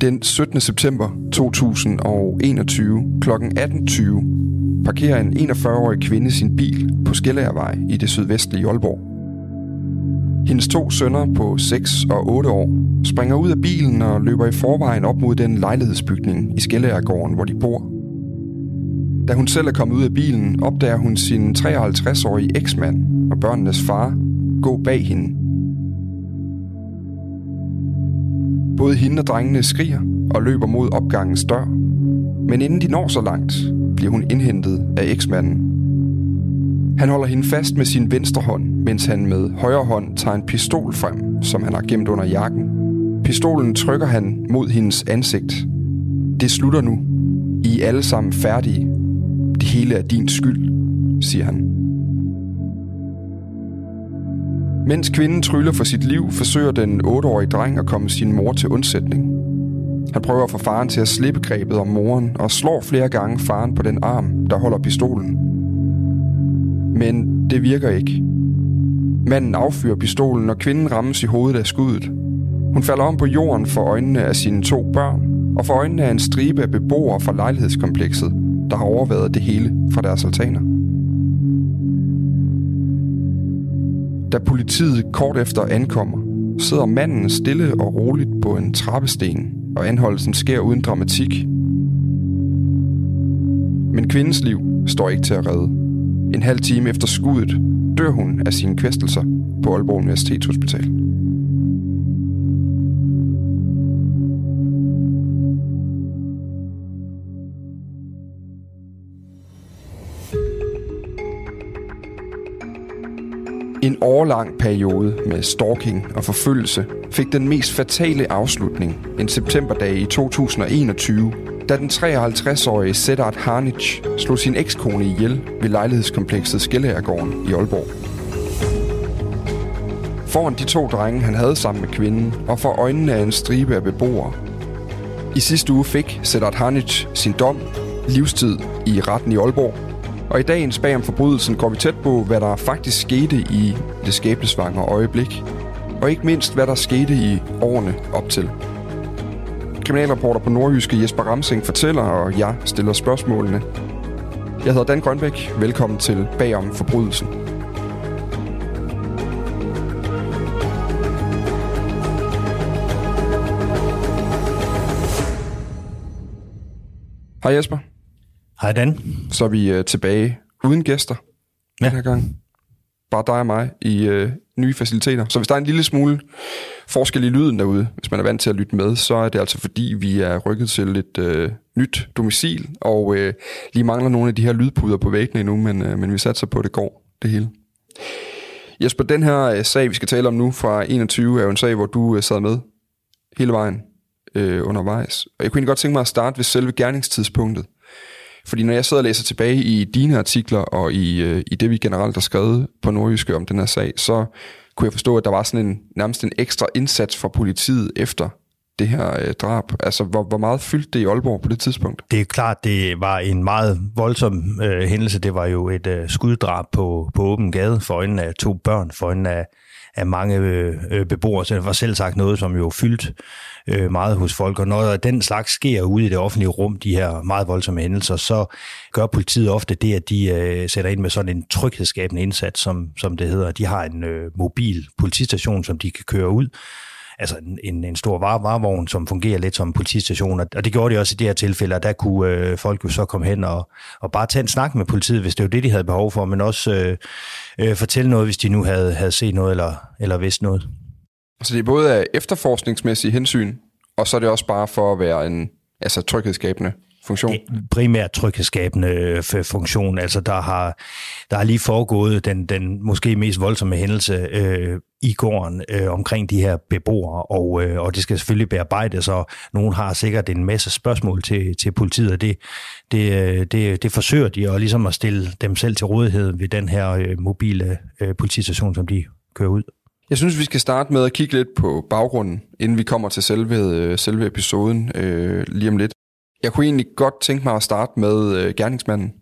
Den 17. september 2021 kl. 18.20 parkerer en 41-årig kvinde sin bil på Skellærvej i det sydvestlige Aalborg. Hendes to sønner på 6 og 8 år springer ud af bilen og løber i forvejen op mod den lejlighedsbygning i Skellærgården, hvor de bor. Da hun selv er kommet ud af bilen, opdager hun sin 53-årige eksmand og børnenes far gå bag hende. Både hende og drengene skriger og løber mod opgangens dør. Men inden de når så langt, bliver hun indhentet af eksmanden. Han holder hende fast med sin venstre hånd, mens han med højre hånd tager en pistol frem, som han har gemt under jakken. Pistolen trykker han mod hendes ansigt. Det slutter nu. I er alle sammen færdige. Det hele er din skyld, siger han. Mens kvinden tryller for sit liv, forsøger den 8-årige dreng at komme sin mor til undsætning. Han prøver at få faren til at slippe grebet om moren og slår flere gange faren på den arm, der holder pistolen. Men det virker ikke. Manden affyrer pistolen, og kvinden rammes i hovedet af skuddet. Hun falder om på jorden for øjnene af sine to børn, og for øjnene af en stribe af beboere fra lejlighedskomplekset, der har overværet det hele fra deres altaner. Da politiet kort efter ankommer, sidder manden stille og roligt på en trappesten, og anholdelsen sker uden dramatik. Men kvindens liv står ikke til at redde. En halv time efter skuddet dør hun af sine kvæstelser på Aalborg Universitetshospital. En årlang periode med stalking og forfølgelse fik den mest fatale afslutning en septemberdag i 2021, da den 53-årige Sedat Harnic slog sin ekskone ihjel ved lejlighedskomplekset Skellærgården i Aalborg. Foran de to drenge, han havde sammen med kvinden, og for øjnene af en stribe af beboere. I sidste uge fik Sedat Harnic sin dom, livstid i retten i Aalborg, og i dagens bag om forbrydelsen går vi tæt på, hvad der faktisk skete i det skæbnesvangre øjeblik. Og ikke mindst, hvad der skete i årene op til. Kriminalreporter på Nordjyske Jesper Ramsing fortæller, og jeg stiller spørgsmålene. Jeg hedder Dan Grønbæk. Velkommen til Bagom Forbrydelsen. Hej Jesper. Hej Dan. Så er vi øh, tilbage uden gæster ja. den her gang. Bare dig og mig i øh, nye faciliteter. Så hvis der er en lille smule forskel i lyden derude, hvis man er vant til at lytte med, så er det altså fordi, vi er rykket til et øh, nyt domicil, og øh, lige mangler nogle af de her lydpuder på væggene endnu, men, øh, men vi satser på, at det går, det hele. Jesper, den her øh, sag, vi skal tale om nu fra 21, er jo en sag, hvor du øh, sad med hele vejen øh, undervejs. Og jeg kunne egentlig godt tænke mig at starte ved selve gerningstidspunktet. Fordi når jeg sidder og læser tilbage i dine artikler og i, øh, i det, vi generelt har skrevet på Nordjyske om den her sag, så kunne jeg forstå, at der var sådan en, nærmest en ekstra indsats fra politiet efter det her øh, drab. Altså, hvor, hvor meget fyldte det i Aalborg på det tidspunkt? Det er klart, det var en meget voldsom øh, hændelse. Det var jo et øh, skuddrab på, på åben gade for øjnene af to børn, for øjnene af, af mange øh, beboere. Så det var selv sagt noget, som jo fyldte øh, meget hos folk. Og når den slags sker ude i det offentlige rum, de her meget voldsomme hændelser, så gør politiet ofte det, at de øh, sætter ind med sådan en tryghedsskabende indsats, som, som det hedder. De har en øh, mobil politistation, som de kan køre ud, altså en, en stor var- varevogn, som fungerer lidt som en politistation, og det gjorde de også i det her tilfælde, og der kunne øh, folk jo så komme hen og, og bare tage en snak med politiet, hvis det var det, de havde behov for, men også øh, øh, fortælle noget, hvis de nu havde, havde set noget eller, eller vidst noget. Så det er både af efterforskningsmæssige hensyn, og så er det også bare for at være en altså tryghedsskabende funktion? Primært tryghedsskabende øh, funktion. Altså der har, der har lige foregået den, den måske mest voldsomme hændelse øh, i gården øh, omkring de her beboere, og, øh, og det skal selvfølgelig bearbejdes, og nogen har sikkert en masse spørgsmål til, til politiet, og det, det, øh, det, det forsøger de og ligesom at stille dem selv til rådighed ved den her øh, mobile øh, politistation, som de kører ud. Jeg synes, vi skal starte med at kigge lidt på baggrunden, inden vi kommer til selve, øh, selve episoden øh, lige om lidt. Jeg kunne egentlig godt tænke mig at starte med øh, gerningsmanden.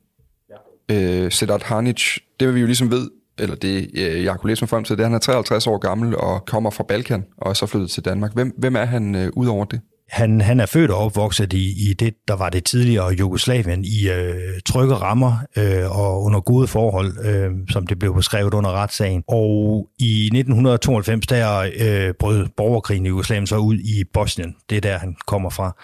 Ja. Øh, Sedat Hanic, det vi jo ligesom ved, eller det øh, jeg kunne læse mig frem til, det er, at han er 53 år gammel og kommer fra Balkan og er så flyttet til Danmark. Hvem, hvem er han øh, ud over det? Han, han er født og opvokset i, i det, der var det tidligere Jugoslavien, i øh, trygge rammer øh, og under gode forhold, øh, som det blev beskrevet under retssagen. Og i 1992, der øh, brød borgerkrigen i Jugoslavien så ud i Bosnien. Det er der, han kommer fra.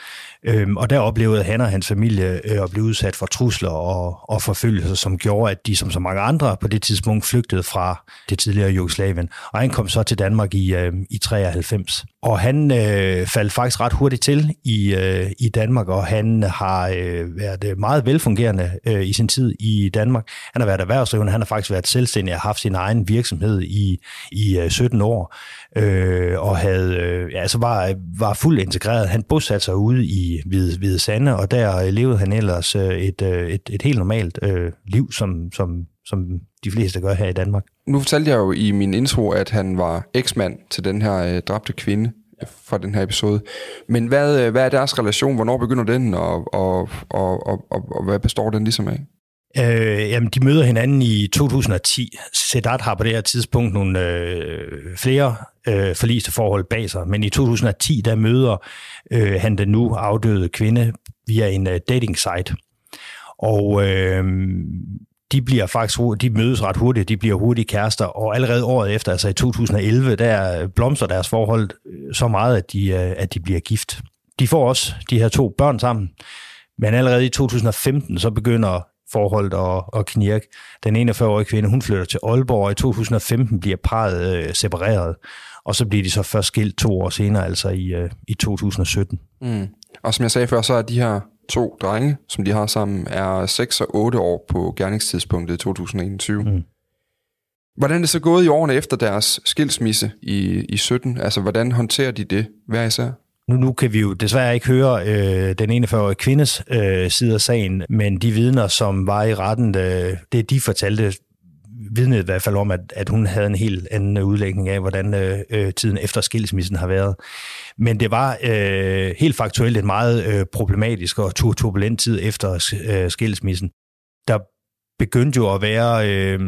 Øh, og der oplevede han og hans familie øh, at blive udsat for trusler og, og forfølgelser, som gjorde, at de som så mange andre på det tidspunkt flygtede fra det tidligere Jugoslavien. Og han kom så til Danmark i, øh, i 93. Og han øh, faldt faktisk ret hurtigt til i, øh, i Danmark, og han har øh, været øh, meget velfungerende øh, i sin tid i Danmark. Han har været erhvervsdrivende, han har faktisk været selvstændig og haft sin egen virksomhed i, i øh, 17 år øh, og havde, øh, altså var, var fuldt integreret. Han bosatte sig ude i Hvide, Hvide Sande, og der øh, levede han ellers øh, et, øh, et, et helt normalt øh, liv, som, som, som de fleste gør her i Danmark. Nu fortalte jeg jo i min intro, at han var eksmand til den her øh, dræbte kvinde fra den her episode. Men hvad, øh, hvad er deres relation? Hvornår begynder den, og, og, og, og, og, og hvad består den ligesom af? Øh, jamen, de møder hinanden i 2010. Sedat har på det her tidspunkt nogle øh, flere øh, forliste forhold bag sig, men i 2010, der møder øh, han den nu afdøde kvinde via en øh, dating site. Og øh, de bliver faktisk de mødes ret hurtigt, de bliver hurtige kærester, og allerede året efter, altså i 2011, der blomster deres forhold øh, så meget, at de, øh, at de bliver gift. De får også de her to børn sammen, men allerede i 2015, så begynder forholdet og, og knirke. Den 41-årige kvinde, hun flytter til Aalborg, og i 2015 bliver parret øh, separeret, og så bliver de så først skilt to år senere, altså i, øh, i 2017. Mm. Og som jeg sagde før, så er de her to drenge, som de har sammen, er 6 og 8 år på gerningstidspunktet i 2021. Mm. Hvordan er det så gået i årene efter deres skilsmisse i, i 17? Altså, hvordan håndterer de det hver især? Nu, nu kan vi jo desværre ikke høre øh, den 41-årige kvindes øh, side af sagen, men de vidner, som var i retten, øh, det de fortalte, vidnede i hvert fald om, at, at hun havde en helt anden udlægning af, hvordan øh, øh, tiden efter skilsmissen har været. Men det var øh, helt faktuelt en meget øh, problematisk og turbulent tid efter øh, skilsmissen. Der begyndte jo at være øh,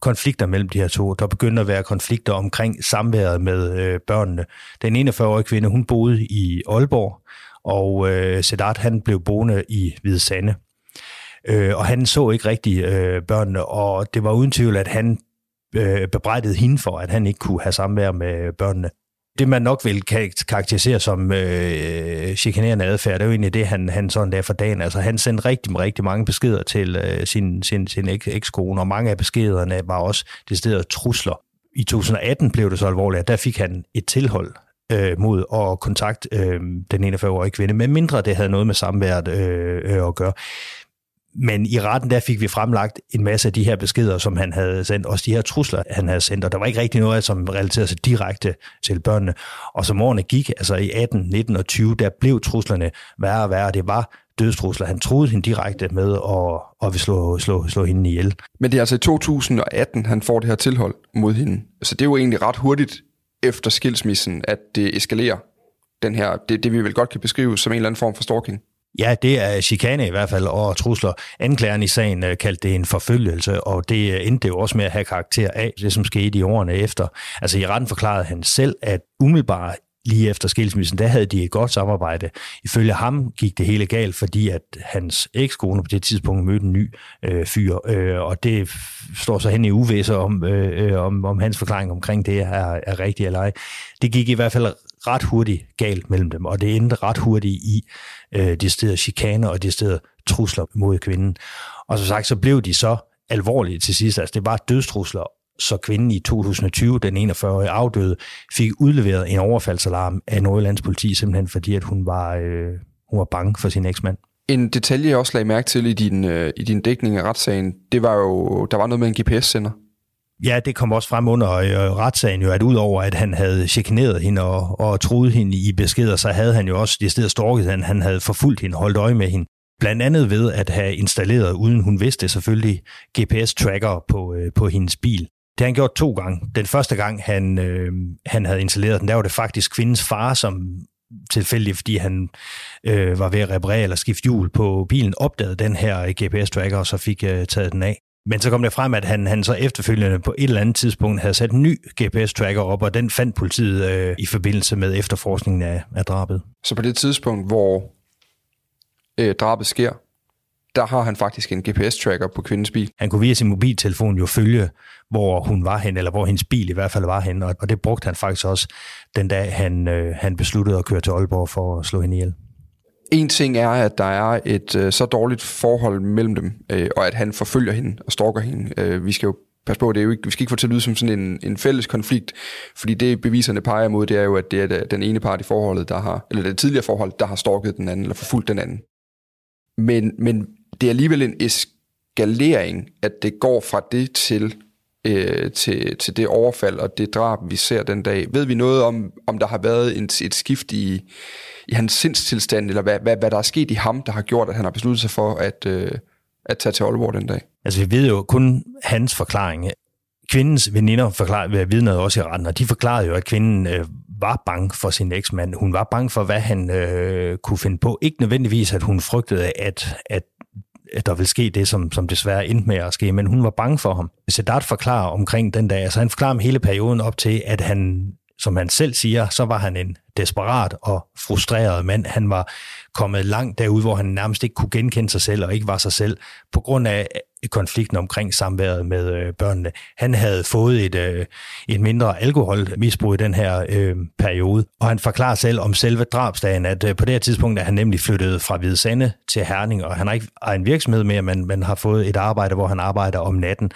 konflikter mellem de her to. Der begyndte at være konflikter omkring samværet med øh, børnene. Den 41-årige kvinde, hun boede i Aalborg, og øh, Sedat, han blev boende i Hvide Sande. Øh, og han så ikke rigtig øh, børnene, og det var uden tvivl, at han øh, bebrejdede hende for, at han ikke kunne have samvær med børnene. Det man nok vil karakterisere som øh, chikanerende adfærd, det er jo egentlig det, han, han sådan der for dagen. Altså han sendte rigtig, rigtig mange beskeder til øh, sin, sin, sin ekskone, og mange af beskederne var også decideret trusler. I 2018 blev det så alvorligt, at der fik han et tilhold øh, mod at kontakte øh, den 41-årige kvinde, men mindre det havde noget med samværet øh, øh, at gøre. Men i retten der fik vi fremlagt en masse af de her beskeder, som han havde sendt, også de her trusler, han havde sendt, og der var ikke rigtig noget, som relaterede sig direkte til børnene. Og som årene gik, altså i 18, 19 og 20, der blev truslerne værre og værre. Det var dødstrusler. Han troede hende direkte med at, at vil slå, slå, slå hende ihjel. Men det er altså i 2018, han får det her tilhold mod hende. Så det er jo egentlig ret hurtigt efter skilsmissen, at det eskalerer. Den her, det, det vi vel godt kan beskrive som en eller anden form for stalking. Ja, det er chikane i hvert fald, og trusler. Anklageren i sagen øh, kaldte det en forfølgelse, og det øh, endte jo også med at have karakter af det, som skete i årene efter. Altså i retten forklarede han selv, at umiddelbart lige efter skilsmissen, der havde de et godt samarbejde. Ifølge ham gik det hele galt, fordi at hans ekskone på det tidspunkt mødte en ny øh, fyr, øh, og det står så hen i uvæser om, øh, øh, om, om hans forklaring omkring det er, er rigtigt eller ej. Det gik i hvert fald ret hurtigt galt mellem dem, og det endte ret hurtigt i øh, de steder chikaner og de steder trusler mod kvinden. Og som sagt, så blev de så alvorlige til sidst. Altså det var dødstrusler, så kvinden i 2020, den 41-årige afdøde, fik udleveret en overfaldsalarm af Nordjyllands politi, simpelthen fordi, at hun var, øh, hun var bange for sin eksmand. En detalje, jeg også lagde mærke til i din, øh, i din dækning af retssagen, det var jo, der var noget med en GPS-sender. Ja, det kom også frem under øh, retssagen jo, at udover at han havde chikaneret hende og, og troet hende i beskeder, så havde han jo også det sted storket hende. Han havde forfulgt hende, holdt øje med hende. Blandt andet ved at have installeret, uden hun vidste selvfølgelig, GPS-tracker på, øh, på hendes bil. Det har han gjort to gange. Den første gang, han, øh, han havde installeret den, der var det faktisk kvindens far, som tilfældigt, fordi han øh, var ved at reparere eller skifte hjul på bilen, opdagede den her GPS-tracker, og så fik øh, taget den af. Men så kom det frem, at han, han så efterfølgende på et eller andet tidspunkt havde sat en ny GPS-tracker op, og den fandt politiet øh, i forbindelse med efterforskningen af, af drabet. Så på det tidspunkt, hvor øh, drabet sker, der har han faktisk en GPS-tracker på kvindens bil. Han kunne via sin mobiltelefon jo følge, hvor hun var hen, eller hvor hendes bil i hvert fald var hen, og det brugte han faktisk også den dag, han, øh, han besluttede at køre til Aalborg for at slå hende ihjel. En ting er, at der er et øh, så dårligt forhold mellem dem, øh, og at han forfølger hende og stalker hende. Øh, vi skal jo passe på, det er jo ikke, vi skal ikke få til at lyde som sådan en, en fælles konflikt, fordi det beviserne peger mod, det er jo, at det er den ene part i forholdet, der har, eller det tidligere forhold, der har stalket den anden, eller forfulgt den anden. Men, men det er alligevel en eskalering, at det går fra det til, øh, til, til det overfald og det drab, vi ser den dag. Ved vi noget om, om der har været en, et skift i, i hans sindstilstand, eller hvad, hvad, hvad der er sket i ham, der har gjort, at han har besluttet sig for at, øh, at tage til Aalborg den dag? Altså, vi ved jo kun hans forklaring. Kvindens veninder forklarede, vidnede også i retten, og de forklarede jo, at kvinden øh, var bange for sin eksmand. Hun var bange for, hvad han øh, kunne finde på. Ikke nødvendigvis, at hun frygtede, at, at at der vil ske det, som, som desværre endte med at ske, men hun var bange for ham. Sedat forklarer omkring den dag, altså han forklarer om hele perioden op til, at han, som han selv siger, så var han en desperat og frustreret mand. Han var kommet langt derud, hvor han nærmest ikke kunne genkende sig selv og ikke var sig selv, på grund af øh, konflikten omkring samværet med øh, børnene. Han havde fået et, øh, et mindre alkoholmisbrug i den her øh, periode, og han forklarer selv om selve drabsdagen, at øh, på det her tidspunkt er han nemlig flyttet fra Hvide Sande til Herning, og han har ikke en virksomhed mere, men, men har fået et arbejde, hvor han arbejder om natten.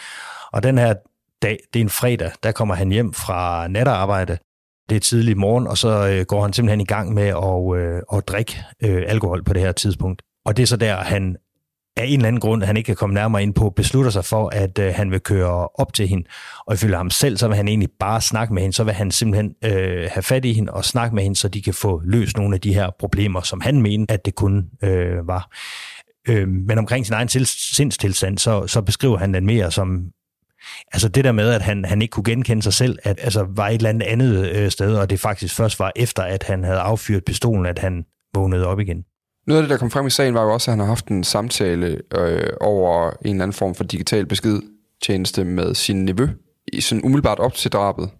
Og den her dag, det er en fredag, der kommer han hjem fra natarbejde, det er tidlig morgen, og så øh, går han simpelthen i gang med at, øh, at drikke øh, alkohol på det her tidspunkt. Og det er så der, han af en eller anden grund, han ikke kan komme nærmere ind på, beslutter sig for, at øh, han vil køre op til hende. Og ifølge ham selv, så vil han egentlig bare snakke med hende. Så vil han simpelthen øh, have fat i hende og snakke med hende, så de kan få løst nogle af de her problemer, som han mener, at det kun øh, var. Øh, men omkring sin egen sindstilstand, så, så beskriver han den mere som Altså det der med, at han, han ikke kunne genkende sig selv, at altså var et eller andet andet øh, sted, og det faktisk først var efter, at han havde affyret pistolen, at han vågnede op igen. Noget af det, der kom frem i sagen, var jo også, at han har haft en samtale øh, over en eller anden form for digital beskedtjeneste med sin nevø, i sådan umiddelbart op til drabet.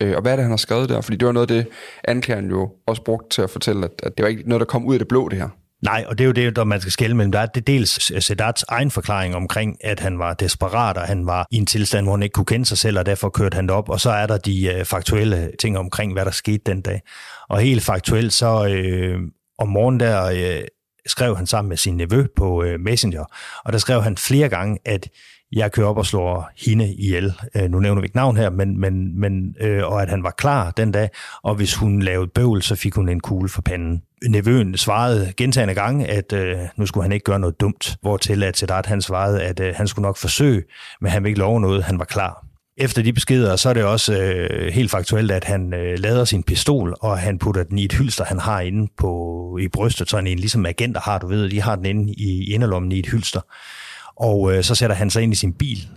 Øh, og hvad er det, han har skrevet der? Fordi det var noget af det, anklageren jo også brugte til at fortælle, at, at det var ikke noget, der kom ud af det blå, det her. Nej, og det er jo det, der man skal skælde mellem. Der er det dels Sedats egen forklaring omkring, at han var desperat, og han var i en tilstand, hvor han ikke kunne kende sig selv, og derfor kørte han det op. Og så er der de øh, faktuelle ting omkring, hvad der skete den dag. Og helt faktuelt, så øh, om morgenen der øh, skrev han sammen med sin nevø på øh, Messenger, og der skrev han flere gange, at jeg kører op og slår hende ihjel. Øh, nu nævner vi ikke navn her, men, men, men øh, og at han var klar den dag, og hvis hun lavede bøvl, så fik hun en kugle for panden. Nevøen svarede gentagende gange, at øh, nu skulle han ikke gøre noget dumt, hvortil at Sedat han svarede, at øh, han skulle nok forsøge, men han ville ikke love noget, han var klar. Efter de beskeder, så er det også øh, helt faktuelt, at han øh, lader sin pistol, og han putter den i et hylster, han har inde på, i brystet, sådan en ligesom agenter har, du ved, de har den inde i inderlommen i et hylster. Og øh, så sætter han sig ind i sin bil,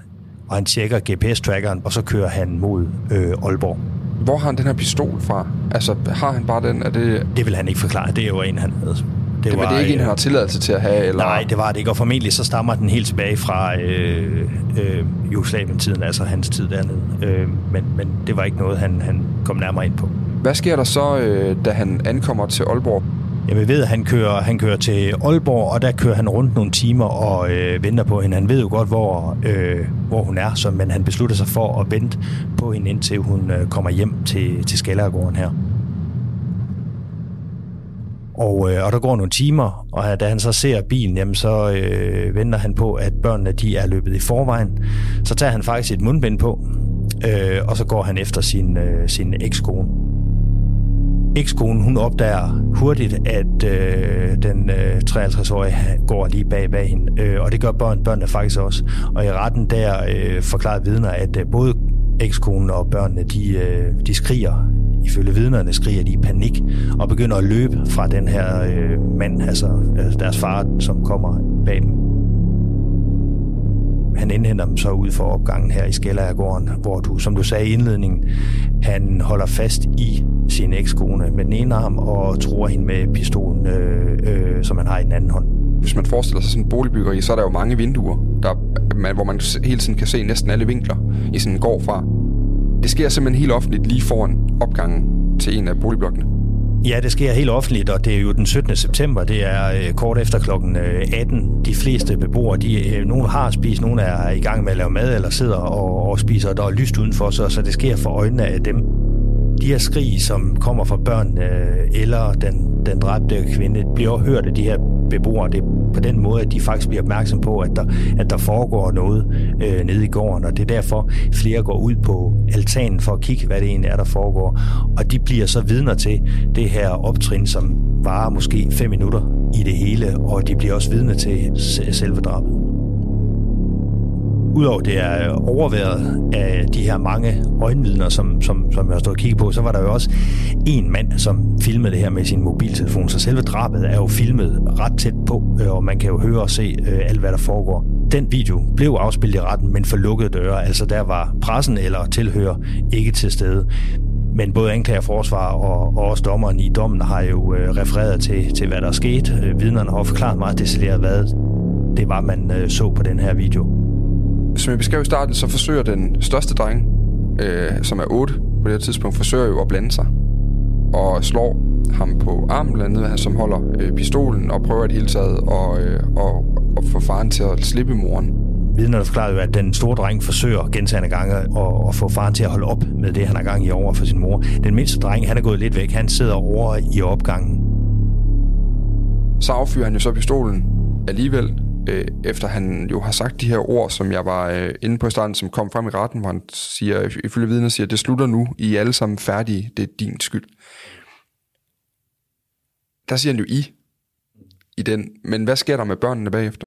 og han tjekker GPS-trackeren, og så kører han mod øh, Aalborg. Hvor har han den her pistol fra? Altså, har han bare den? Er det... Det vil han ikke forklare. Det er jo en, han havde. Det, det var, det ikke en, han har tilladelse til at have? Eller? Nej, det var det ikke, og formentlig så stammer den helt tilbage fra øh, øh, Jugoslavien-tiden, altså hans tid dernede. Øh, men, men det var ikke noget, han, han kom nærmere ind på. Hvad sker der så, øh, da han ankommer til Aalborg? Jamen, ved, at han kører, han kører til Aalborg, og der kører han rundt nogle timer og øh, venter på hende. Han ved jo godt, hvor, øh, hvor hun er, så, men han beslutter sig for at vente på hende, indtil hun øh, kommer hjem til, til Skallergården her. Og, øh, og der går nogle timer, og da han så ser bilen, jamen, så øh, venter han på, at børnene de er løbet i forvejen. Så tager han faktisk et mundbind på, øh, og så går han efter sin, øh, sin ekskone. Ekskonen, hun opdager hurtigt, at øh, den øh, 53-årige går lige bag bag hende, øh, og det gør børn, børnene faktisk også. Og i retten der øh, forklarer vidner, at øh, både ekskonen og børnene, de, øh, de skriger ifølge vidnerne skriger de i panik og begynder at løbe fra den her øh, mand, altså øh, deres far, som kommer bag dem. Han indhenter dem så ud for opgangen her i Skellergården, hvor du, som du sagde i indledningen, han holder fast i sin ekskone med den ene arm og tror hende med pistolen, øh, øh, som han har i den anden hånd. Hvis man forestiller sig sådan en boligbyggeri, så er der jo mange vinduer, der, man, hvor man hele tiden kan se næsten alle vinkler i sådan en gård fra. Det sker simpelthen helt offentligt lige foran opgangen til en af boligblokkene. Ja, det sker helt offentligt, og det er jo den 17. september. Det er øh, kort efter klokken øh, 18. De fleste beboere, de, øh, nogle har spist, nogle er i gang med at lave mad, eller sidder og, og spiser, og der er lyst udenfor, så, så det sker for øjnene af dem. De her skrig, som kommer fra børn øh, eller den, den dræbte kvinde, bliver hørt af de her beboere. Det på den måde, at de faktisk bliver opmærksom på, at der, at der foregår noget øh, nede i gården, og det er derfor, flere går ud på altanen for at kigge, hvad det egentlig er, der foregår. Og de bliver så vidner til det her optrin, som varer måske fem minutter i det hele, og de bliver også vidner til selve drabet. Udover det er øh, overværet af de her mange øjenvidner, som, som, som jeg har stået og kigget på, så var der jo også en mand, som filmede det her med sin mobiltelefon. Så selve drabet er jo filmet ret tæt på, øh, og man kan jo høre og se øh, alt, hvad der foregår. Den video blev afspillet i retten, men for lukkede døre. Altså der var pressen eller tilhører ikke til stede. Men både anklager, forsvar og, og også dommeren i dommen har jo øh, refereret til, til, hvad der er sket. Vidnerne har forklaret meget detaljeret, hvad det var, man øh, så på den her video som jeg beskrev i starten, så forsøger den største dreng, øh, som er 8 på det her tidspunkt, forsøger jo at blande sig. Og slår ham på armen, blandt andet, som holder øh, pistolen, og prøver i det hele taget at, øh, og, og få faren til at slippe moren. Vidnerne forklarer jo, at den store dreng forsøger gentagende gange at, at få faren til at holde op med det, han har gang i over for sin mor. Den mindste dreng, han er gået lidt væk. Han sidder over i opgangen. Så affyrer han jo så pistolen alligevel, øh, efter han jo har sagt de her ord, som jeg var øh, inde på i starten, som kom frem i retten, hvor han siger, ifølge vidner siger, det slutter nu, I er alle sammen færdige, det er din skyld. Der siger han jo I i den, men hvad sker der med børnene bagefter?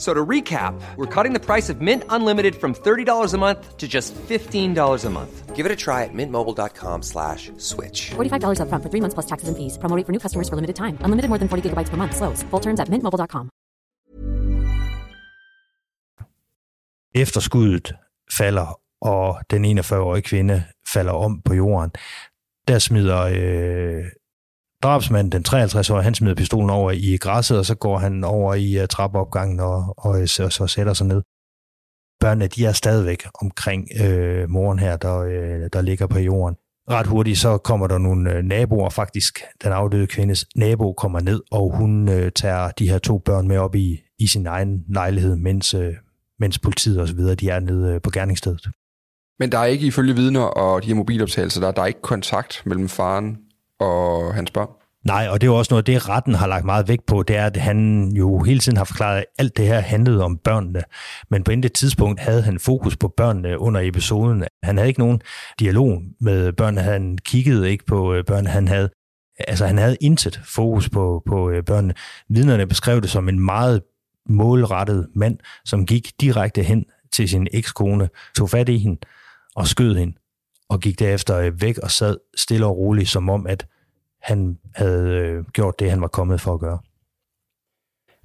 So to recap, we're cutting the price of Mint Unlimited from $30 a month to just $15 a month. Give it a try at mintmobile.com slash switch. $45 up front for three months plus taxes and fees. Promoting for new customers for limited time. Unlimited more than 40 gigabytes per month. Slows. Full terms at mintmobile.com. Efter skuddet falder, og den 41-årige kvinde falder om på jorden, der smider øh, drabsmanden, den 53-årige, han smider pistolen over i græsset, og så går han over i uh, trappeopgangen og, og øh, så, så sætter sig ned. Børnene, de er stadigvæk omkring øh, moren her, der, øh, der ligger på jorden. Ret hurtigt så kommer der nogle øh, naboer, faktisk den afdøde kvindes nabo kommer ned, og hun øh, tager de her to børn med op i, i sin egen lejlighed, mens, øh, mens politiet og så videre, de er nede øh, på gerningsstedet. Men der er ikke ifølge vidner og de her mobiloptagelser, der, der er ikke kontakt mellem faren og hans børn? Nej, og det er jo også noget, det retten har lagt meget vægt på, det er, at han jo hele tiden har forklaret, at alt det her handlede om børnene. Men på intet tidspunkt havde han fokus på børnene under episoden. Han havde ikke nogen dialog med børnene, han kiggede ikke på øh, børnene, han havde altså han havde intet fokus på, på øh, børnene. Vidnerne beskrev det som en meget målrettet mand, som gik direkte hen til sin ekskone, tog fat i hende og skød hende, og gik derefter øh, væk og sad stille og roligt, som om at han havde øh, gjort det, han var kommet for at gøre.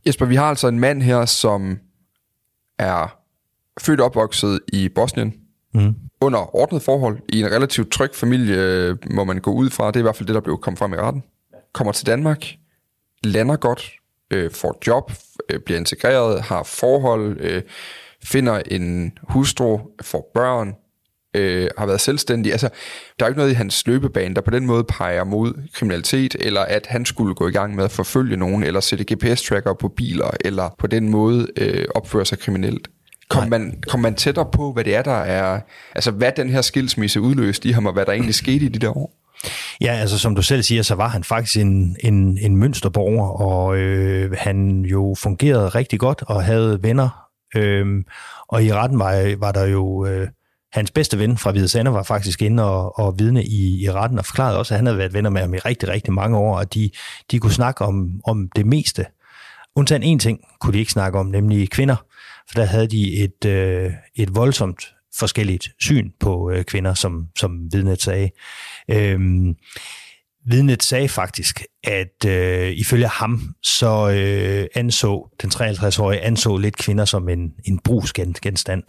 Jesper, vi har altså en mand her, som er født og opvokset i Bosnien, mm. under ordnet forhold, i en relativt tryg familie, må man gå ud fra. Det er i hvert fald det, der blev kommet frem i retten. Kommer til Danmark, lander godt, øh, får job, øh, bliver integreret, har forhold, øh, finder en hustru, får børn, øh, har været selvstændig. Altså, der er jo ikke noget i hans løbebane, der på den måde peger mod kriminalitet, eller at han skulle gå i gang med at forfølge nogen, eller sætte GPS-tracker på biler, eller på den måde øh, opføre sig kriminelt. Kom man, kom man tættere på, hvad det er, der er... Altså, hvad den her skilsmisse udløste i ham, og hvad der egentlig skete i de der år? Ja, altså som du selv siger, så var han faktisk en, en, en mønsterborger, og øh, han jo fungerede rigtig godt og havde venner. Øh, og i retten var, var der jo... Øh, Hans bedste ven fra Hvide Sande var faktisk inde og, og vidne i, i retten og forklarede også, at han havde været venner med ham i rigtig, rigtig mange år, og de, de kunne snakke om, om det meste. Undtagen en ting kunne de ikke snakke om, nemlig kvinder, for der havde de et, øh, et voldsomt forskelligt syn på øh, kvinder, som, som vidnet sagde. Øhm, vidnet sagde faktisk, at øh, ifølge ham, så øh, anså den 53-årige anså lidt kvinder som en, en brugsgenstand.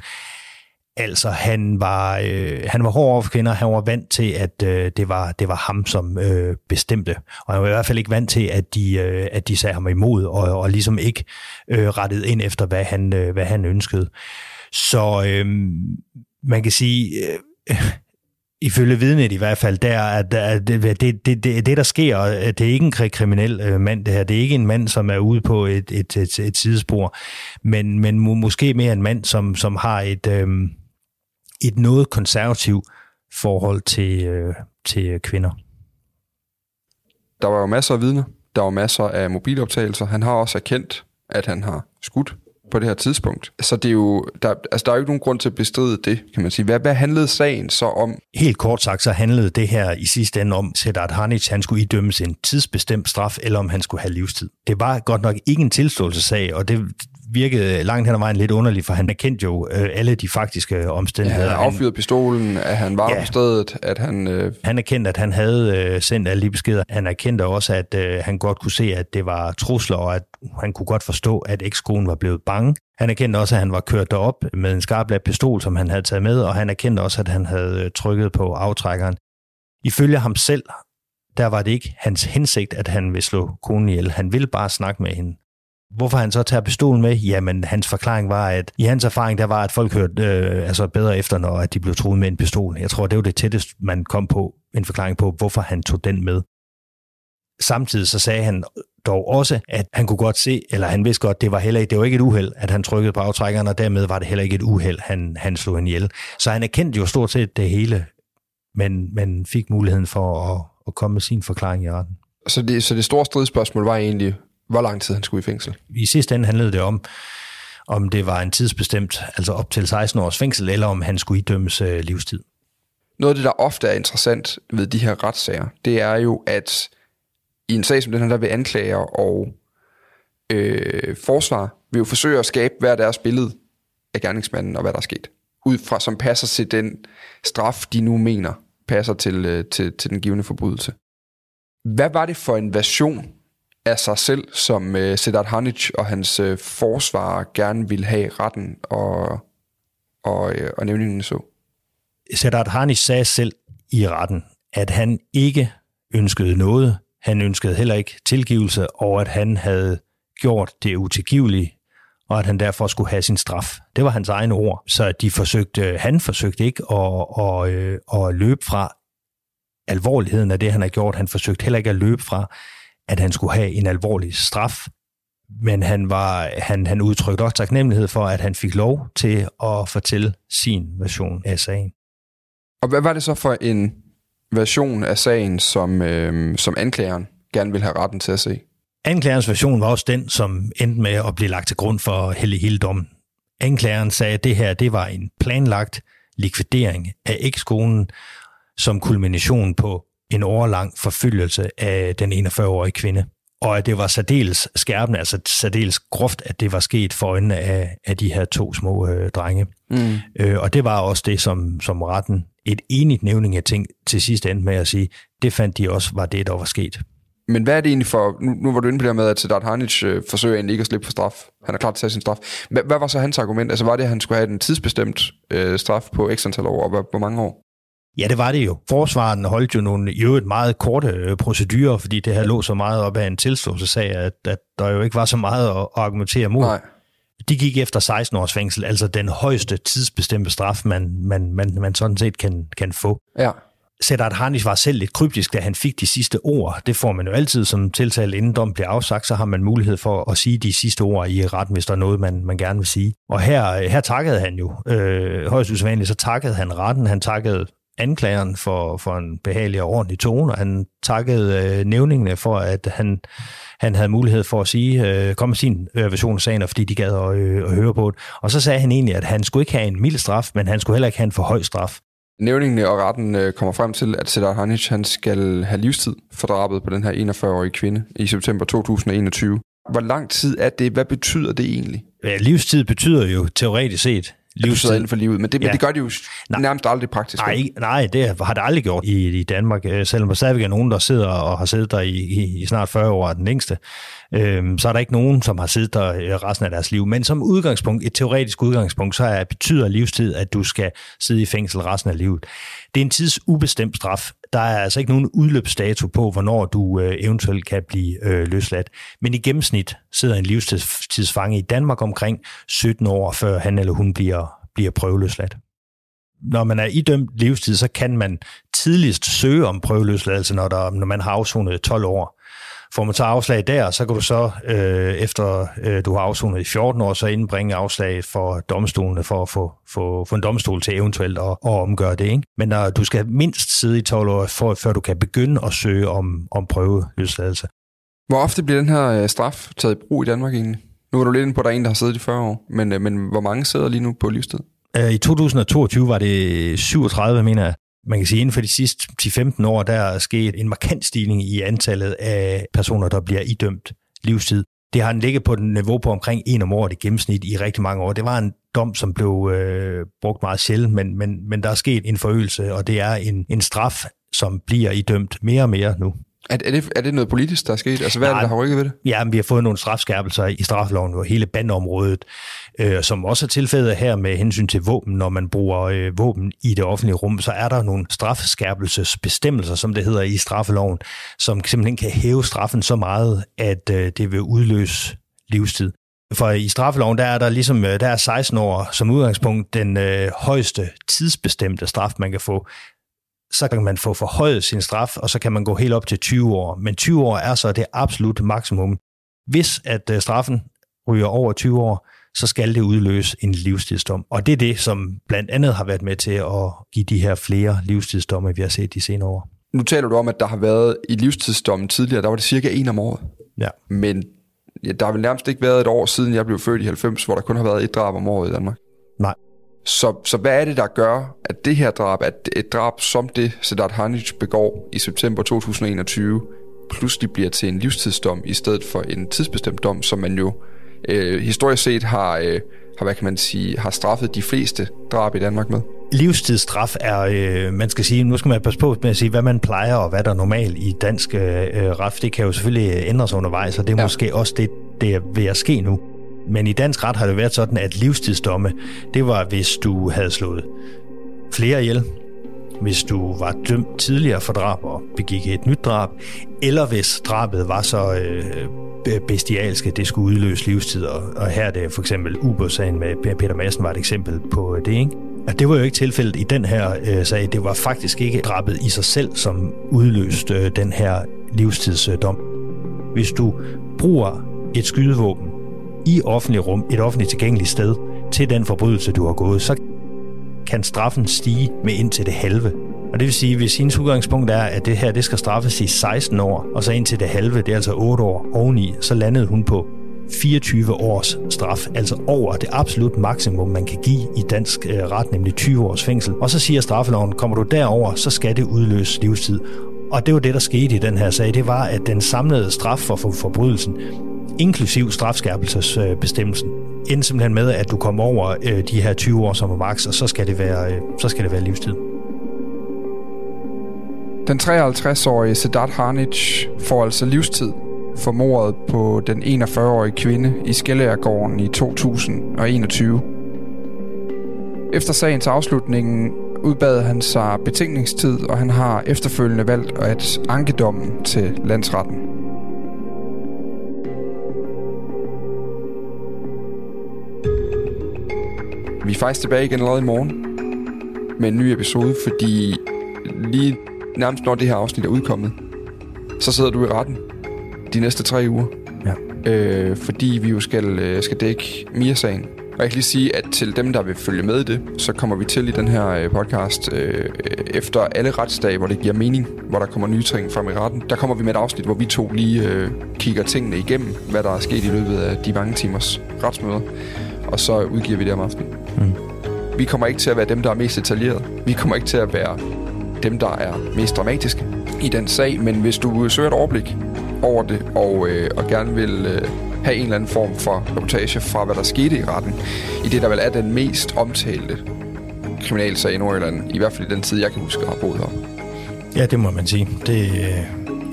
Altså, han var, øh, han var hård over for kvinder, han var vant til, at øh, det, var, det var ham, som øh, bestemte. Og han var i hvert fald ikke vant til, at de, øh, at de sagde ham imod, og, og ligesom ikke øh, rettede ind efter, hvad han, øh, hvad han ønskede. Så øh, man kan sige... Øh, ifølge vidnet i hvert fald, der, at, at det, det, det, det, der sker, øh, det er ikke en kriminel øh, mand, det her. Det er ikke en mand, som er ude på et, et, et, et sidespor, men, men måske mere en mand, som, som har et, øh, et noget konservativ forhold til, øh, til kvinder. Der var jo masser af vidner. Der var masser af mobiloptagelser. Han har også erkendt, at han har skudt på det her tidspunkt. Så det er jo, der, altså der er jo ikke nogen grund til at bestride det, kan man sige. Hvad, hvad handlede sagen så om? Helt kort sagt, så handlede det her i sidste ende om, at Hanic han skulle idømmes en tidsbestemt straf, eller om han skulle have livstid. Det var godt nok ikke en tilståelsessag, og det, virkede langt hen ad vejen lidt underligt, for han erkendte jo øh, alle de faktiske omstændigheder. Ja, han affyrede pistolen, at han var ja, på stedet, at han... Øh... Han erkendte, at han havde øh, sendt alle de beskeder. Han erkendte også, at øh, han godt kunne se, at det var trusler, og at han kunne godt forstå, at ekskonen var blevet bange. Han erkendte også, at han var kørt derop med en skarpladt pistol, som han havde taget med, og han erkendte også, at han havde øh, trykket på aftrækkeren. Ifølge ham selv, der var det ikke hans hensigt, at han ville slå konen ihjel. Han ville bare snakke med hende. Hvorfor han så tager pistolen med? Jamen, hans forklaring var, at i hans erfaring, der var, at folk hørte øh, altså bedre efter, når at de blev truet med en pistol. Jeg tror, det var det tætteste, man kom på en forklaring på, hvorfor han tog den med. Samtidig så sagde han dog også, at han kunne godt se, eller han vidste godt, det var heller ikke, det var ikke et uheld, at han trykkede på aftrækkeren, og dermed var det heller ikke et uheld, han, han slog en ihjel. Så han erkendte jo stort set det hele, men, men fik muligheden for at, at komme med sin forklaring i retten. Så det, så det store stridsspørgsmål var egentlig, hvor lang tid han skulle i fængsel? I sidste ende handlede det om, om det var en tidsbestemt, altså op til 16 års fængsel, eller om han skulle idømmes øh, livstid. Noget af det, der ofte er interessant ved de her retssager, det er jo, at i en sag som den her, der vil anklager og øh, forsvar vil jo forsøge at skabe hver deres billede af gerningsmanden og hvad der er sket. Ud fra, som passer til den straf, de nu mener passer til, øh, til, til den givende forbrydelse. Hvad var det for en version af sig selv, som øh, Sedat Hanic og hans øh, forsvar gerne vil have retten og, og, øh, og nævningen så? Sedat Hanic sagde selv i retten, at han ikke ønskede noget. Han ønskede heller ikke tilgivelse, og at han havde gjort det utilgivelige, og at han derfor skulle have sin straf. Det var hans egne ord. Så de forsøgte, han forsøgte ikke at, at, øh, at løbe fra alvorligheden af det, han har gjort. Han forsøgte heller ikke at løbe fra, at han skulle have en alvorlig straf, men han, var, han, han udtrykte også taknemmelighed for, at han fik lov til at fortælle sin version af sagen. Og hvad var det så for en version af sagen, som, øh, som anklageren gerne vil have retten til at se. Anklagerens version var også den, som endte med at blive lagt til grund for hele hele dommen. Anklageren sagde, at det her det var en planlagt likvidering af ekskonen som kulmination på en årlang forfølgelse af den 41-årige kvinde. Og at det var særdeles skærpende, altså særdeles groft, at det var sket for øjnene af, af de her to små øh, drenge. Mm. Øh, og det var også det, som, som retten, et enigt nævning af ting, til sidst endte med at sige, det fandt de også var det, der var sket. Men hvad er det egentlig for... Nu, nu var du inde på det med, at Sedat Hanic øh, forsøger egentlig ikke at slippe for straf. Han er klar til at tage sin straf. Hvad, hvad var så hans argument? Altså var det, at han skulle have en tidsbestemt øh, straf på x antal år, og hvor, hvor mange år? Ja, det var det jo. Forsvaren holdt jo nogle i øvrigt meget korte øh, procedurer, fordi det her lå så meget op af en tilståelsesag, at, at der jo ikke var så meget at, at argumentere mod. Nej. De gik efter 16 års fængsel, altså den højeste tidsbestemte straf, man, man, man, man sådan set kan, kan få. Ja. Sedat Harnish var selv lidt kryptisk, da han fik de sidste ord. Det får man jo altid som tiltalt, inden dom bliver afsagt, så har man mulighed for at sige de sidste ord i retten, hvis der er noget, man, man gerne vil sige. Og her, her takkede han jo, øh, højst usædvanligt, så takkede han retten, han takkede anklageren for, for en behagelig og ordentlig tone, og han takkede øh, nævningene for, at han, han havde mulighed for at sige, øh, komme med sin øh, version af sagen, fordi de gad at, øh, at høre på det. Og så sagde han egentlig, at han skulle ikke have en mild straf, men han skulle heller ikke have en for høj straf. Nævningene og retten øh, kommer frem til, at Sedat Hanic han skal have livstid for drabet på den her 41-årige kvinde i september 2021. Hvor lang tid er det? Hvad betyder det egentlig? Ja, livstid betyder jo teoretisk set livstid. Inden for livet, men det, ja. men det gør de jo nej, nærmest aldrig praktisk. Nej, nej, det har det aldrig gjort i, i Danmark, øh, selvom der stadigvæk er nogen, der sidder og har siddet der i, i, i snart 40 år, den længste. Øhm, så er der ikke nogen, som har siddet der øh, resten af deres liv. Men som udgangspunkt, et teoretisk udgangspunkt, så er, betyder livstid, at du skal sidde i fængsel resten af livet. Det er en tidsubestemt straf. Der er altså ikke nogen udløbsdato på, hvornår du øh, eventuelt kan blive øh, løsladt. Men i gennemsnit sidder en livstidsfange i Danmark omkring 17 år, før han eller hun bliver, bliver prøveløsladt. Når man er idømt livstid, så kan man tidligst søge om prøveløsladelse, når, der, når man har afsonet 12 år. Får man så afslag der, så kan du så, øh, efter øh, du har afsonet i 14 år, så indbringe afslag for domstolene for at få, få, få en domstol til eventuelt at, at omgøre det. Ikke? Men når du skal mindst sidde i 12 år, for, før du kan begynde at søge om, om prøveløsladelse. Hvor ofte bliver den her øh, straf taget i brug i Danmark egentlig? Nu er du lidt inde på, at der er en, der har siddet i 40 år, men, øh, men hvor mange sidder lige nu på livstid? Øh, I 2022 var det 37, mener jeg man kan sige, inden for de sidste 10-15 år, der er sket en markant stigning i antallet af personer, der bliver idømt livstid. Det har ligget på et niveau på omkring en om året i gennemsnit i rigtig mange år. Det var en dom, som blev øh, brugt meget sjældent, men, men, men der er sket en forøgelse, og det er en, en straf, som bliver idømt mere og mere nu. Er, er, det, er det noget politisk, der er sket? Altså, hvad Nej, er det, der har rykket ved det? Ja, men vi har fået nogle strafskærpelser i strafloven og hele bandområdet, øh, som også er tilfældet her med hensyn til våben. Når man bruger øh, våben i det offentlige rum, så er der nogle strafskærpelsesbestemmelser, som det hedder i straffeloven, som simpelthen kan hæve straffen så meget, at øh, det vil udløse livstid. For i straffeloven, der er der ligesom, øh, der er 16 år som udgangspunkt den øh, højeste tidsbestemte straf, man kan få så kan man få forhøjet sin straf, og så kan man gå helt op til 20 år. Men 20 år er så det absolut maksimum. Hvis at øh, straffen ryger over 20 år, så skal det udløse en livstidsdom. Og det er det, som blandt andet har været med til at give de her flere livstidsdomme, vi har set de senere år. Nu taler du om, at der har været i livstidsdommen tidligere, der var det cirka en om året. Ja. Men ja, der har vel nærmest ikke været et år siden, jeg blev født i 90, hvor der kun har været et drab om året i Danmark. Nej. Så, så hvad er det, der gør, at det her drab, at et drab som det, Sedat Hanic begår i september 2021, pludselig bliver til en livstidsdom, i stedet for en tidsbestemt dom, som man jo øh, historisk set har, øh, har, hvad kan man sige, har straffet de fleste drab i Danmark med? Livstidsstraf er, øh, man skal sige, nu skal man passe på med at sige, hvad man plejer og hvad der er normalt i dansk øh, ret. Det kan jo selvfølgelig ændres undervejs, og det er ja. måske også det, det er ved at ske nu. Men i dansk ret har det været sådan, at livstidsdomme, det var, hvis du havde slået flere ihjel, hvis du var dømt tidligere for drab og begik et nyt drab, eller hvis drabet var så øh, bestialske, det skulle udløse livstid. Og her er det for eksempel Uber-sagen med Peter Madsen var et eksempel på det, ikke? Og det var jo ikke tilfældet i den her øh, sag. Det var faktisk ikke drabet i sig selv, som udløste øh, den her livstidsdom. Hvis du bruger et skydevåben i offentlig rum, et offentligt tilgængeligt sted, til den forbrydelse, du har gået, så kan straffen stige med indtil det halve. Og det vil sige, hvis hendes udgangspunkt er, at det her det skal straffes i 16 år, og så indtil det halve, det er altså 8 år oveni, så landede hun på 24 års straf, altså over det absolut maksimum, man kan give i dansk øh, ret, nemlig 20 års fængsel. Og så siger straffeloven, kommer du derover, så skal det udløse livstid. Og det var det, der skete i den her sag. Det var, at den samlede straf for forbrydelsen, inklusiv strafskærpelsesbestemmelsen, endte simpelthen med, at du kom over øh, de her 20 år som er maks, og så skal det være, øh, så skal det være livstid. Den 53-årige Sedat Harnic får altså livstid for mordet på den 41-årige kvinde i Skellærgården i 2021. Efter sagens afslutning udbad han sig betænkningstid, og han har efterfølgende valgt at anke dommen til landsretten. Vi er faktisk tilbage igen allerede i morgen med en ny episode, fordi lige nærmest når det her afsnit er udkommet, så sidder du i retten de næste tre uger. Ja. Øh, fordi vi jo skal, øh, skal dække Mia-sagen. Og jeg kan lige sige, at til dem, der vil følge med i det, så kommer vi til i den her øh, podcast øh, efter alle retsdage, hvor det giver mening, hvor der kommer nye ting frem i retten. Der kommer vi med et afsnit, hvor vi to lige øh, kigger tingene igennem, hvad der er sket i løbet af de mange timers retsmøder. Og så udgiver vi det om aftenen. Mm. Vi kommer ikke til at være dem, der er mest detaljeret. Vi kommer ikke til at være dem, der er mest dramatiske i den sag. Men hvis du søger et overblik over det, og, øh, og gerne vil øh, have en eller anden form for reportage fra, hvad der skete i retten, i det, der vel er den mest omtalte kriminalsag i Nordjylland, i hvert fald i den tid, jeg kan huske, at har boet her. Ja, det må man sige. Det er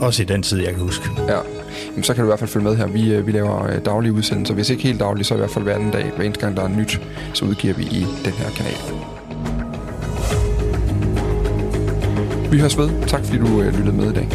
også i den tid, jeg kan huske. Ja, Jamen, så kan du i hvert fald følge med her. Vi, øh, vi laver øh, daglige udsendelser. Hvis ikke helt daglige, så i hvert fald hver anden dag. Hver eneste gang, der er nyt, så udgiver vi i den her kanal. Vi høres ved. Tak fordi du øh, lyttede med i dag.